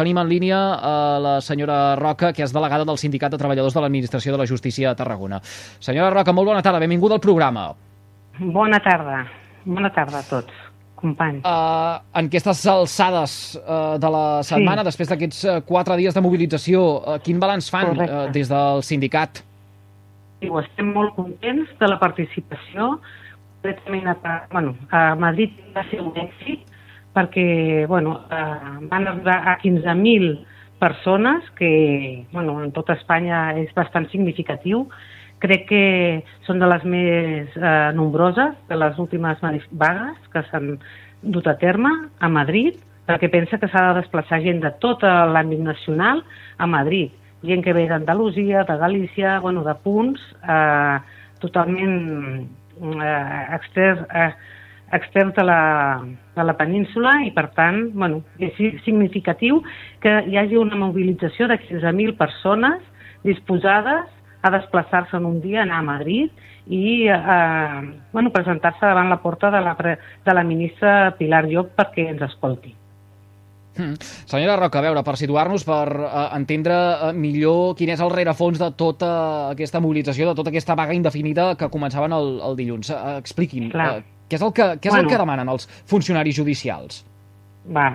Tenim en línia a la senyora Roca, que és delegada del Sindicat de Treballadors de l'Administració de la Justícia a Tarragona. Senyora Roca, molt bona tarda, benvinguda al programa. Bona tarda, bona tarda a tots, companys. Uh, en aquestes alçades uh, de la setmana, sí. després d'aquests uh, quatre dies de mobilització, uh, quin balanç fan uh, des del sindicat? Sí, estem molt contents de la participació. Concretament a, bueno, a Madrid va ser un èxit, perquè bueno, eh, van arribar a 15.000 persones, que bueno, en tota Espanya és bastant significatiu. Crec que són de les més eh, nombroses de les últimes vagues que s'han dut a terme a Madrid, perquè pensa que s'ha de desplaçar gent de tot l'àmbit nacional a Madrid. Gent que ve d'Andalusia, de Galícia, bueno, de punts eh, totalment eh, externs, eh, externs de la, de la península i, per tant, bueno, és significatiu que hi hagi una mobilització de 15.000 persones disposades a desplaçar-se en un dia, anar a Madrid i eh, bueno, presentar-se davant la porta de la, de la ministra Pilar Llop perquè ens escolti. Mm. Senyora Roca, a veure, per situar-nos, per uh, entendre uh, millor quin és el rerefons de tota aquesta mobilització, de tota aquesta vaga indefinida que començaven el, el dilluns. Uh, expliquin, uh, què és el que, què és bueno, el que demanen els funcionaris judicials? Va,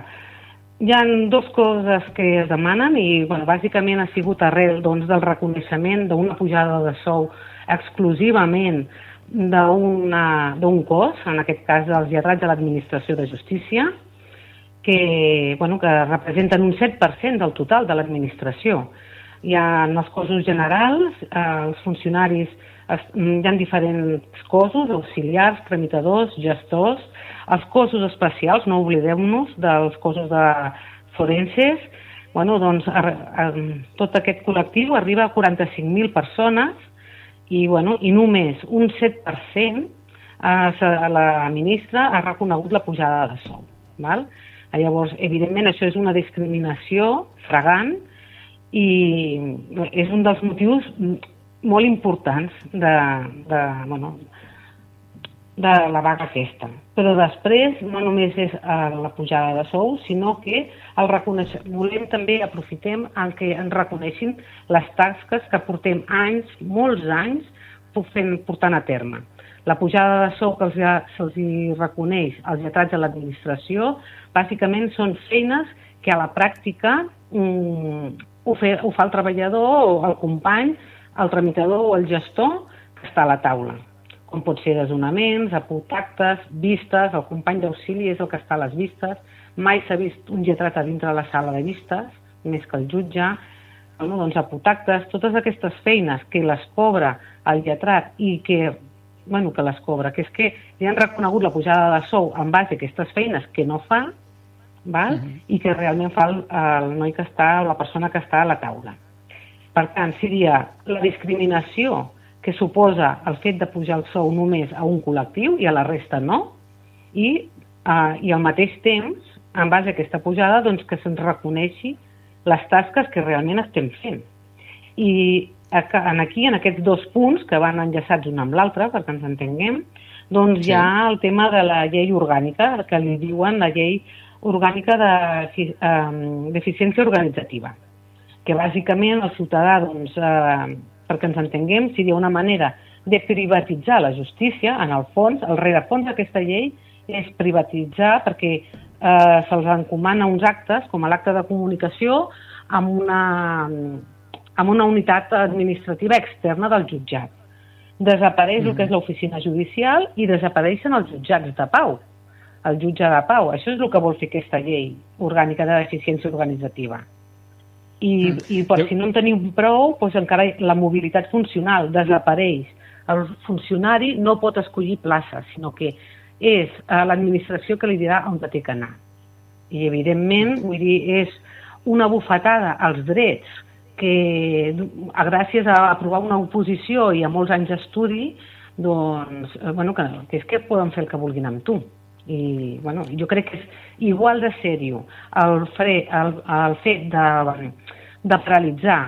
hi ha dues coses que es demanen i bueno, bàsicament ha sigut arrel doncs, del reconeixement d'una pujada de sou exclusivament d'un cos, en aquest cas dels lletrats de l'administració de justícia, que, bueno, que representen un 7% del total de l'administració. Hi ha els cossos generals, eh, els funcionaris Mm, hi ha diferents cossos, auxiliars, tramitadors, gestors, els cossos especials, no oblidem-nos dels cossos de forenses, bueno, doncs, a, a, tot aquest col·lectiu arriba a 45.000 persones i, bueno, i només un 7% a la ministra ha reconegut la pujada de sou. Val? Llavors, evidentment, això és una discriminació fregant i és un dels motius molt importants de, de, bueno, de la vaga aquesta. Però després no només és eh, la pujada de sou, sinó que el reconeix... volem també, aprofitem el que ens reconeixin les tasques que portem anys, molts anys, fent, portant a terme. La pujada de sou que se'ls reconeix als lletrats de l'administració, bàsicament són feines que a la pràctica mm, ho, fe, ho fa el treballador o el company el tramitador o el gestor que està a la taula, com pot ser desonaments, apotactes, vistes, el company d'auxili és el que està a les vistes, mai s'ha vist un lletrat a dintre de la sala de vistes, més que el jutge, bueno, doncs apotactes, totes aquestes feines que les cobra el lletrat i que bueno, que les cobra, que és que li han reconegut la pujada de sou en base a aquestes feines que no fa, val? Uh -huh. i que realment fa el, el noi que està, la persona que està a la taula. Per tant, seria la discriminació que suposa el fet de pujar el sou només a un col·lectiu i a la resta no, i, uh, i al mateix temps, en base a aquesta pujada, doncs, que se'ns reconeixi les tasques que realment estem fent. I en aquí, en aquests dos punts que van enllaçats un amb l'altre, perquè ens entenguem, doncs sí. hi ha el tema de la llei orgànica, que li diuen la llei orgànica d'eficiència de, organitzativa que bàsicament el ciutadà, doncs, eh, perquè ens entenguem, seria una manera de privatitzar la justícia, en el fons, el rerefons d'aquesta llei és privatitzar perquè eh, se'ls encomana uns actes, com l'acte de comunicació, amb una, amb una unitat administrativa externa del jutjat. Desapareix mm. el que és l'oficina judicial i desapareixen els jutjats de pau, el jutge de pau. Això és el que vol fer aquesta llei orgànica de deficiència organitzativa. I, mm. i per si no en tenim prou, doncs encara la mobilitat funcional desapareix. El funcionari no pot escollir plaça, sinó que és a l'administració que li dirà on té que anar. I, evidentment, vull dir, és una bufetada als drets que, gràcies a aprovar una oposició i a molts anys d'estudi, doncs, eh, bueno, que, que és que poden fer el que vulguin amb tu. I, bueno, jo crec que és igual de sèrio el, fre, el, el fet de, de paralitzar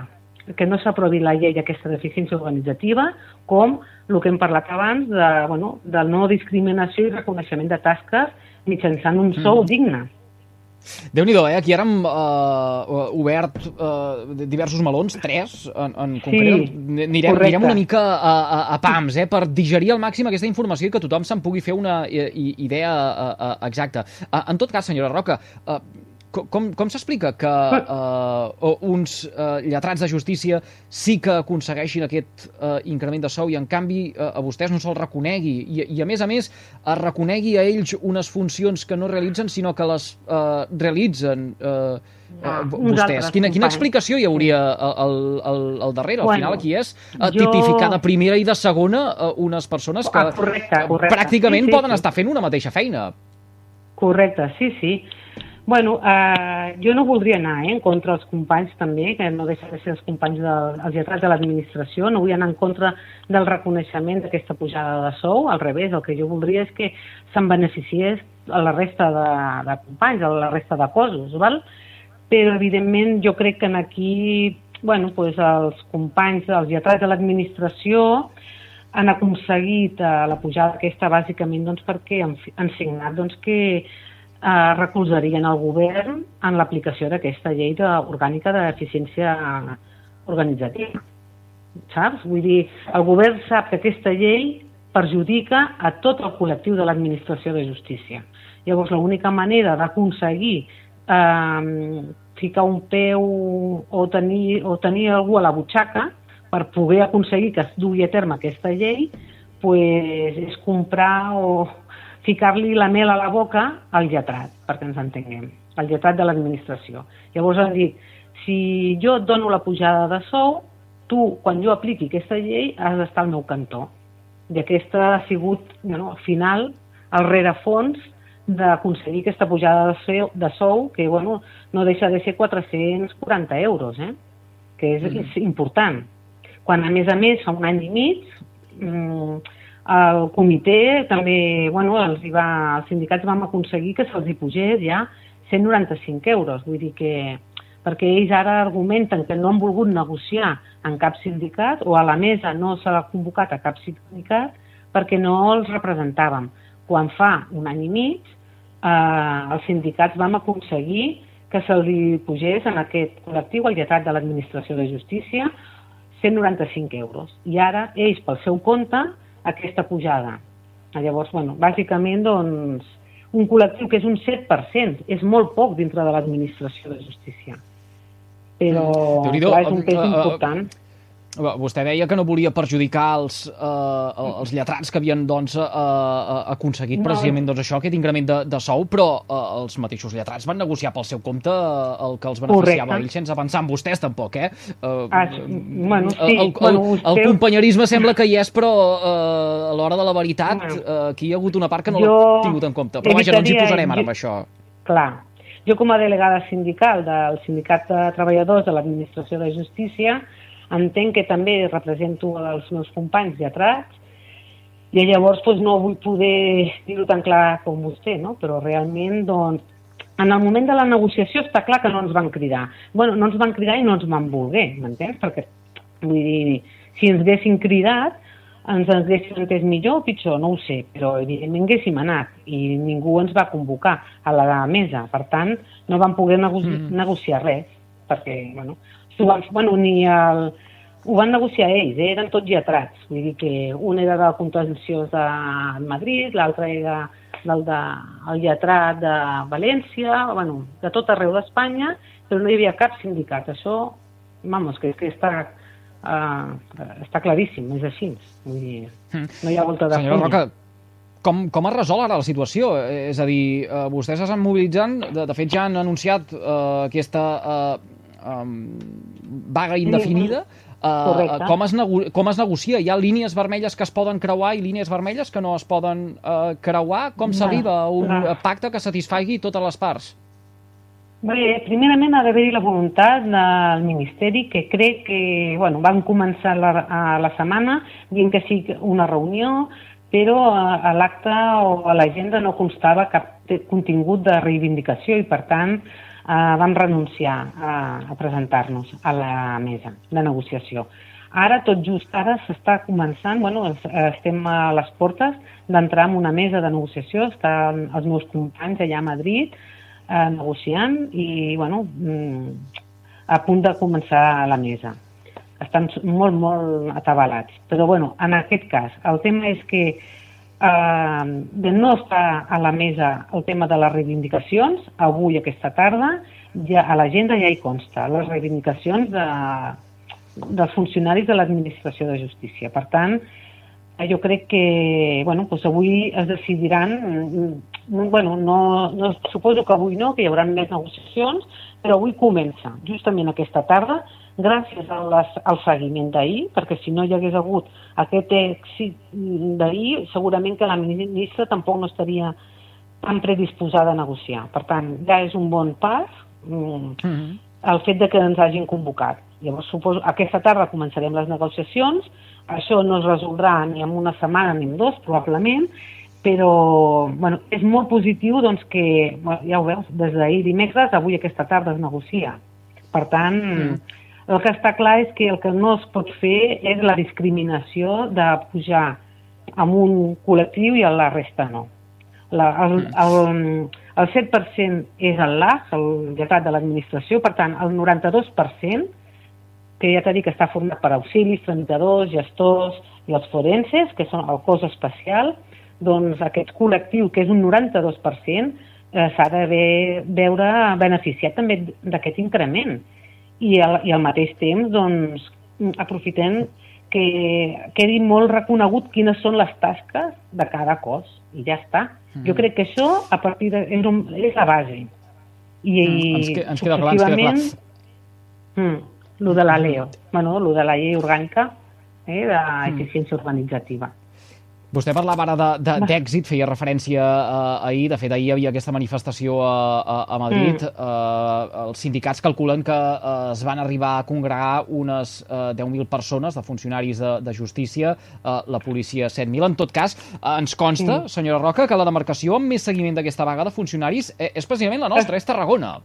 que no s'aprovi la llei d'aquesta deficiència organitzativa, com el que hem parlat abans de, bueno, de no discriminació i reconeixement de tasques mitjançant un sou mm. digne. déu nhi eh? Aquí ara hem uh, obert uh, diversos melons, tres en, en concret. Sí, anirem, anirem una mica a, a, a pams, eh? Per digerir al màxim aquesta informació i que tothom se'n pugui fer una idea uh, uh, exacta. Uh, en tot cas, senyora Roca, uh, com, com s'explica que uh, uns uh, lletrats de justícia sí que aconsegueixin aquest uh, increment de sou i en canvi uh, a vostès no se'ls reconegui i, i a més a més es reconegui a ells unes funcions que no realitzen sinó que les uh, realitzen uh, uh, vostès. Quina, quina explicació hi hauria al, al, al darrere? Al bueno, final aquí és uh, jo... tipificar de primera i de segona uh, unes persones que ah, correcte, correcte. pràcticament sí, sí, poden sí. estar fent una mateixa feina. Correcte, sí, sí. Bueno, eh, jo no voldria anar eh, en contra dels companys també, que no deixen de ser els companys de, els lletrats de l'administració, no vull anar en contra del reconeixement d'aquesta pujada de sou, al revés, el que jo voldria és que se'n beneficiés a la resta de, de companys, a la resta de cossos, val? però evidentment jo crec que en aquí bueno, pues els companys, els lletrats de l'administració han aconseguit eh, la pujada aquesta bàsicament doncs, perquè han, han signat doncs, que eh, recolzarien el govern en l'aplicació d'aquesta llei de, orgànica d'eficiència organitzativa. Saps? Vull dir, el govern sap que aquesta llei perjudica a tot el col·lectiu de l'administració de justícia. Llavors, l'única manera d'aconseguir eh, ficar un peu o tenir, o tenir algú a la butxaca per poder aconseguir que es dugui a terme aquesta llei pues, és comprar o, ficar-li la mel a la boca al lletrat, perquè ens entenguem, al lletrat de l'administració. Llavors han dit, si jo et dono la pujada de sou, tu, quan jo apliqui aquesta llei, has d'estar al meu cantó. I aquesta ha sigut, bueno, al final, el rerefons d'aconseguir aquesta pujada de sou, de sou que bueno, no deixa de ser 440 euros, eh? que és, mm. és important. Quan, a més a més, fa un any i mig, mmm, el comitè també, bueno, els, hi va, els sindicats vam aconseguir que se'ls hi pugés ja 195 euros, vull dir que perquè ells ara argumenten que no han volgut negociar en cap sindicat o a la mesa no s'ha convocat a cap sindicat perquè no els representàvem. Quan fa un any i mig eh, els sindicats vam aconseguir que se'ls pugés en aquest col·lectiu, el lletrat de l'Administració de Justícia, 195 euros. I ara ells, pel seu compte, aquesta pujada. Llavors, bueno, bàsicament, doncs, un col·lectiu que és un 7%, és molt poc dintre de l'administració de justícia. Però clar, és un pes important. Uh, uh, Vostè deia que no volia perjudicar els, eh, els lletrats que havien doncs, eh, eh, aconseguit precisament doncs, això, aquest increment de, de sou, però eh, els mateixos lletrats van negociar pel seu compte eh, el que els beneficiava Correcte. ells sense pensar en vostès tampoc, eh? eh ah, bueno, sí. El, el, bueno, el, el companyerisme sembla que hi és, però eh, a l'hora de la veritat bueno, eh, aquí hi ha hagut una part que no l'ha tingut en compte. Però vaja, no ens hi posarem ara amb això. Clar, jo com a delegada sindical del Sindicat de Treballadors de l'Administració de Justícia entenc que també represento els meus companys lletrats i llavors doncs, no vull poder dir-ho tan clar com vostè, no? però realment doncs, en el moment de la negociació està clar que no ens van cridar. bueno, no ens van cridar i no ens van voler, m'entens? Perquè, vull dir, si ens haguessin cridat, ens haguessin entès millor o pitjor, no ho sé, però evidentment haguéssim anat i ningú ens va convocar a la mesa. Per tant, no vam poder nego mm. negociar res, perquè, bueno, van, bueno, ni el, ho van negociar ells, eh? eren tots lletrats. Vull dir que un era del contenciós de Madrid, l'altre era del de, el lletrat de València, bueno, de tot arreu d'Espanya, però no hi havia cap sindicat. Això, vamos, que, que està, uh, està claríssim, és així. Vull dir, hmm. no hi ha volta de Senyora Roca, com, com es resol ara la situació? És a dir, uh, vostès estan mobilitzant, de, de fet ja han anunciat uh, aquesta uh, um, vaga indefinida, uh, com, es com es negocia? Hi ha línies vermelles que es poden creuar i línies vermelles que no es poden uh, creuar? Com s'arriba a un no. pacte que satisfagui totes les parts? Bé, primerament ha d'haver-hi la voluntat del Ministeri que crec que, bueno, van començar la, a la setmana dient que sí una reunió, però a l'acte o a l'agenda no constava cap contingut de reivindicació i, per tant, eh, vam renunciar a, a presentar-nos a la mesa de negociació. Ara, tot just ara, s'està començant, bueno, estem a les portes d'entrar en una mesa de negociació, estan els meus companys allà a Madrid, eh, negociant i, bueno, mm, a punt de començar la mesa. Estan molt, molt atabalats. Però, bueno, en aquest cas, el tema és que eh, de no estar a la mesa el tema de les reivindicacions, avui, aquesta tarda, ja a l'agenda ja hi consta les reivindicacions de, dels funcionaris de l'administració de justícia. Per tant, jo crec que bueno, doncs avui es decidiran, mm, bueno, no, no, suposo que avui no, que hi haurà més negociacions, però avui comença, justament aquesta tarda, gràcies a les, al seguiment d'ahir, perquè si no hi hagués hagut aquest èxit d'ahir, segurament que la ministra tampoc no estaria tan predisposada a negociar. Per tant, ja és un bon pas mm -hmm. el fet de que ens hagin convocat. Llavors, suposo, aquesta tarda començarem les negociacions, això no es resoldrà ni en una setmana ni en dos, probablement, però bueno, és molt positiu doncs, que, ja ho veus, des d'ahir dimecres, avui aquesta tarda es negocia. Per tant, mm el que està clar és que el que no es pot fer és la discriminació de pujar amb un col·lectiu i a la resta no. La, el, el, el 7% és el LAS, el lletrat de l'administració, per tant, el 92%, que ja t'ha dit que està format per auxilis, tramitadors, gestors i els forenses, que són el cos especial, doncs aquest col·lectiu, que és un 92%, eh, s'ha de veure beneficiat també d'aquest increment i al, i al mateix temps doncs, aprofitem que quedi molt reconegut quines són les tasques de cada cos i ja està. Mm. Jo crec que això a partir de, és, un, és la base. I, mm, ens, que, ens queda clar, ens queda clar. Mm, lo de la LEO, bueno, lo de la llei orgànica eh, d'eficiència mm. urbanitzativa. Vostè parlava ara d'èxit, feia referència uh, ahir, de fet ahir hi havia aquesta manifestació a, a, a Madrid, mm. uh, els sindicats calculen que uh, es van arribar a congregar unes uh, 10.000 persones de funcionaris de, de justícia, uh, la policia 7.000. En tot cas, uh, ens consta, mm. senyora Roca, que la demarcació amb més seguiment d'aquesta vaga de funcionaris eh, és precisament la nostra, és Tarragona.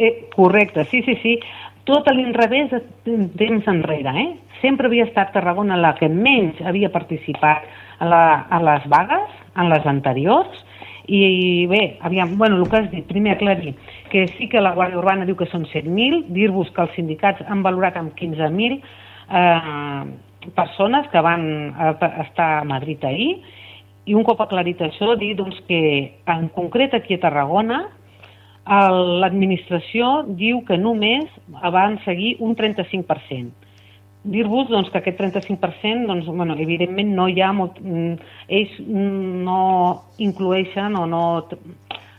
Eh, correcte, sí, sí, sí. Tot a l'inrevés temps enrere, eh? Sempre havia estat Tarragona la que menys havia participat a, la, a les vagues, en les anteriors, i bé, aviam, bueno, el que has dit, primer aclarir que sí que la Guàrdia Urbana diu que són 7.000, dir-vos que els sindicats han valorat amb 15.000 eh, persones que van estar a Madrid ahir, i un cop aclarit això, dir doncs, que en concret aquí a Tarragona l'administració diu que només van seguir un 35% dir-vos doncs, que aquest 35%, doncs, bueno, evidentment no hi ha molt... Mm, ells no inclueixen o no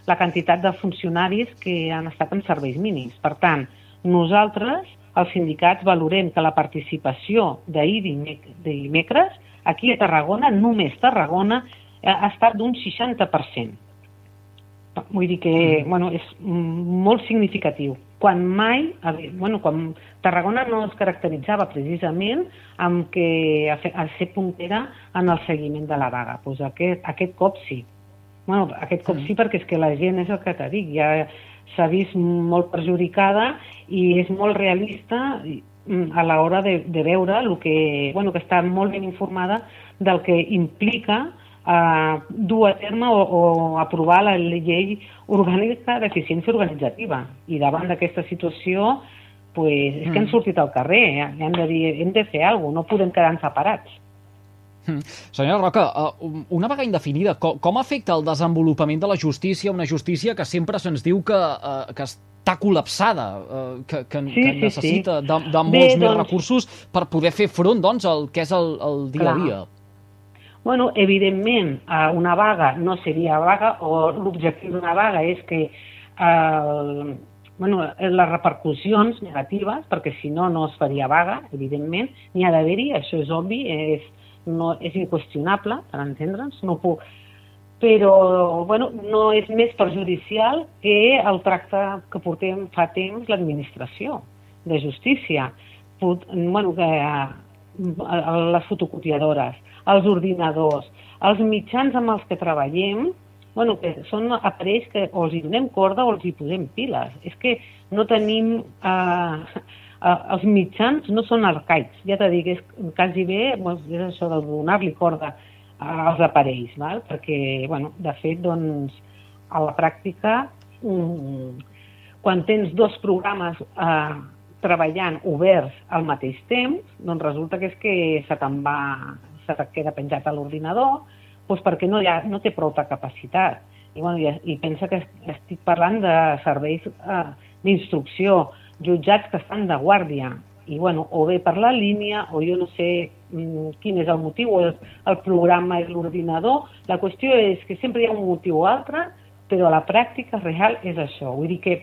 la quantitat de funcionaris que han estat en serveis mínims. Per tant, nosaltres, els sindicats, valorem que la participació d'ahir dimecres, aquí a Tarragona, només Tarragona, ha estat d'un 60%. Vull dir que mm. bueno, és molt significatiu quan mai, bueno, quan Tarragona no es caracteritzava precisament amb que a, fer, a ser puntera en el seguiment de la vaga. Pues aquest, aquest cop sí. Bueno, aquest cop sí perquè és que la gent és el que t'ha dit, ja s'ha vist molt perjudicada i és molt realista mm, a l'hora de, de veure el que, bueno, que està molt ben informada del que implica eh, dur a terme o, o aprovar la llei orgànica d'eficiència organitzativa. I davant d'aquesta situació, pues, és que hem mm. sortit al carrer, eh? hem de dir, hem de fer alguna cosa, no podem quedar separats. Mm. Senyora Roca, eh, una vaga indefinida, com, afecta el desenvolupament de la justícia, una justícia que sempre se'ns diu que, uh, que està col·lapsada, uh, que, que, sí, que necessita sí, sí. de, de molts Bé, més doncs... recursos per poder fer front doncs, al que és el, el dia Clar. a dia? Bueno, evidentment, una vaga no seria vaga, o l'objectiu d'una vaga és que eh, bueno, les repercussions negatives, perquè si no, no es faria vaga, evidentment, n'hi ha d'haver-hi, això és obvi, és, no, és inqüestionable, per entendre'ns, no puc... Però, bueno, no és més perjudicial que el tracte que portem fa temps l'administració de justícia. Pot, bueno, que, les fotocopiadores, els ordinadors, els mitjans amb els que treballem, bueno, que són aparells que o els hi donem corda o els hi posem piles. És que no tenim... Eh, eh, els mitjans no són arcaics, ja t'he dit, és quasi bé doncs, és això de donar-li corda als aparells, val? perquè, bueno, de fet, doncs, a la pràctica un, quan tens dos programes eh, treballant oberts al mateix temps, doncs resulta que és que se te'n va, se queda penjat a l'ordinador, doncs perquè no, ha, no té prou capacitat. I, bueno, i, i pensa que estic parlant de serveis eh, d'instrucció, jutjats que estan de guàrdia, i bueno, o bé per la línia, o jo no sé mm, quin és el motiu, o el, el programa és l'ordinador. La qüestió és que sempre hi ha un motiu o altre, però la pràctica real és això. Vull dir que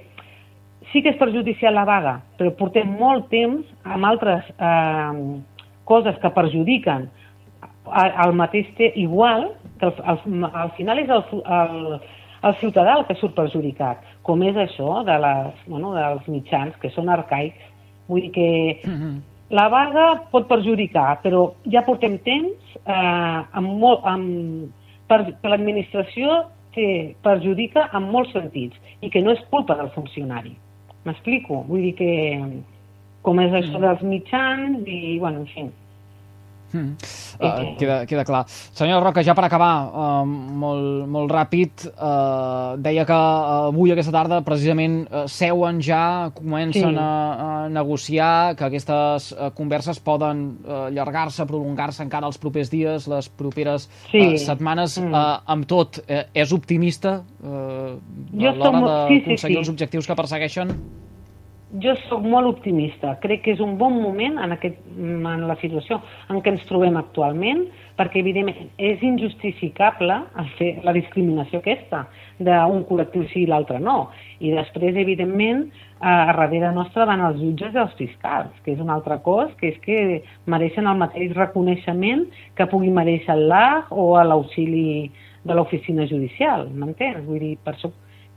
sí que és perjudicial la vaga, però portem molt temps amb altres eh, coses que perjudiquen al mateix temps igual, que al, al, al final és el, el, el ciutadà el que surt perjudicat, com és això de les, bueno, dels mitjans, que són arcaics. Vull dir que mm -hmm. la vaga pot perjudicar, però ja portem temps eh, amb molt, amb, per, per l'administració que perjudica en molts sentits i que no és culpa del funcionari. M'explico? Vull dir que com és això mm. dels mitjans i, bueno, en fi. Mm. Uh, queda, queda clar. Senyora Roca, ja per acabar, uh, molt, molt ràpid, uh, deia que uh, avui, aquesta tarda, precisament uh, seuen ja, comencen sí. a, a negociar, que aquestes uh, converses poden uh, allargar-se, prolongar-se encara els propers dies, les properes sí. uh, setmanes. Mm. Uh, amb tot, uh, és optimista uh, a l'hora d'aconseguir sí, sí, sí. els objectius que persegueixen? Jo sóc molt optimista. Crec que és un bon moment en, aquest, en la situació en què ens trobem actualment, perquè, evidentment, és injustificable fer la discriminació aquesta d'un col·lectiu sí i l'altre no. I després, evidentment, a darrere nostra van els jutges i els fiscals, que és un altre cos, que és que mereixen el mateix reconeixement que pugui mereixer LAG o l'auxili de l'oficina judicial, m'entens? Vull dir, per això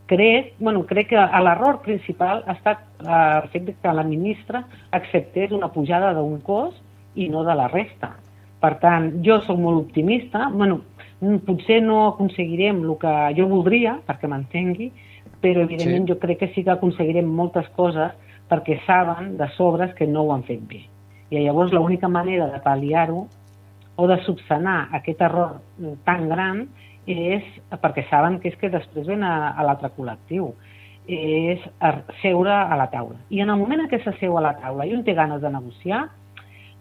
crec, bueno, crec que l'error principal ha estat eh, el fet que la ministra acceptés una pujada d'un cos i no de la resta. Per tant, jo sóc molt optimista, bueno, potser no aconseguirem el que jo voldria, perquè m'entengui, però evidentment sí. jo crec que sí que aconseguirem moltes coses perquè saben de sobres que no ho han fet bé. I llavors l'única manera de pal·liar-ho o de subsanar aquest error tan gran és perquè saben que és que després ven a, a l'altre col·lectiu és seure a la taula. I en el moment en què s'asseu a la taula i un té ganes de negociar,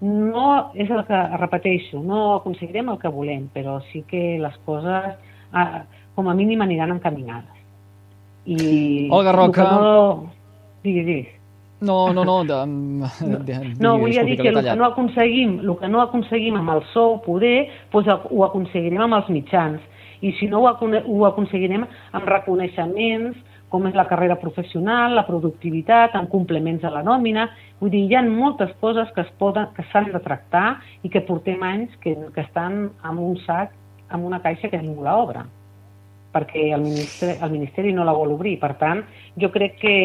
no és el que repeteixo, no aconseguirem el que volem, però sí que les coses ah, com a mínim aniran encaminades. I Olga Roca... No... Digues, digues. No, no, no. De, de, de, no, volia dir que el que no aconseguim, el que no aconseguim amb el sou poder, doncs ho aconseguirem amb els mitjans i si no ho, ho aconseguirem amb reconeixements com és la carrera professional, la productivitat, amb complements a la nòmina. Vull dir, hi ha moltes coses que es poden, que s'han de tractar i que portem anys que, que estan en un sac, en una caixa que ningú l'obre perquè el ministeri, el Ministeri no la vol obrir. Per tant, jo crec que,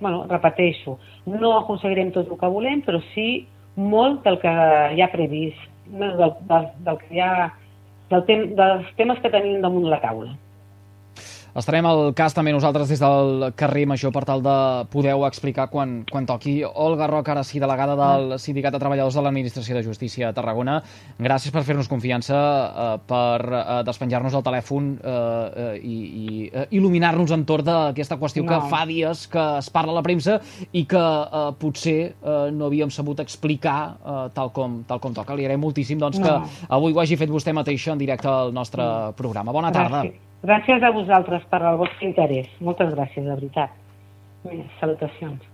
bueno, repeteixo, no aconseguirem tot el que volem, però sí molt del que hi ha previst, del, del, del que hi ha del tem dels temes que tenim damunt la taula. Estarem al cas també nosaltres des del carrer Major per tal de poder explicar quan, quan toqui. Olga Roca, ara sí, delegada del Sindicat de Treballadors de l'Administració de Justícia de Tarragona. Gràcies per fer-nos confiança, eh, per eh, despenjar-nos el telèfon eh, eh, i, i eh, il·luminar-nos entorn d'aquesta qüestió no. que fa dies que es parla a la premsa i que eh, potser eh, no havíem sabut explicar eh, tal, com, tal com toca. Li agraïm moltíssim doncs, no. que avui ho hagi fet vostè mateix en directe al nostre no. programa. Bona tarda. Gràcies. Gràcies a vosaltres per el vostre interès. Moltes gràcies, de veritat. Salutacions.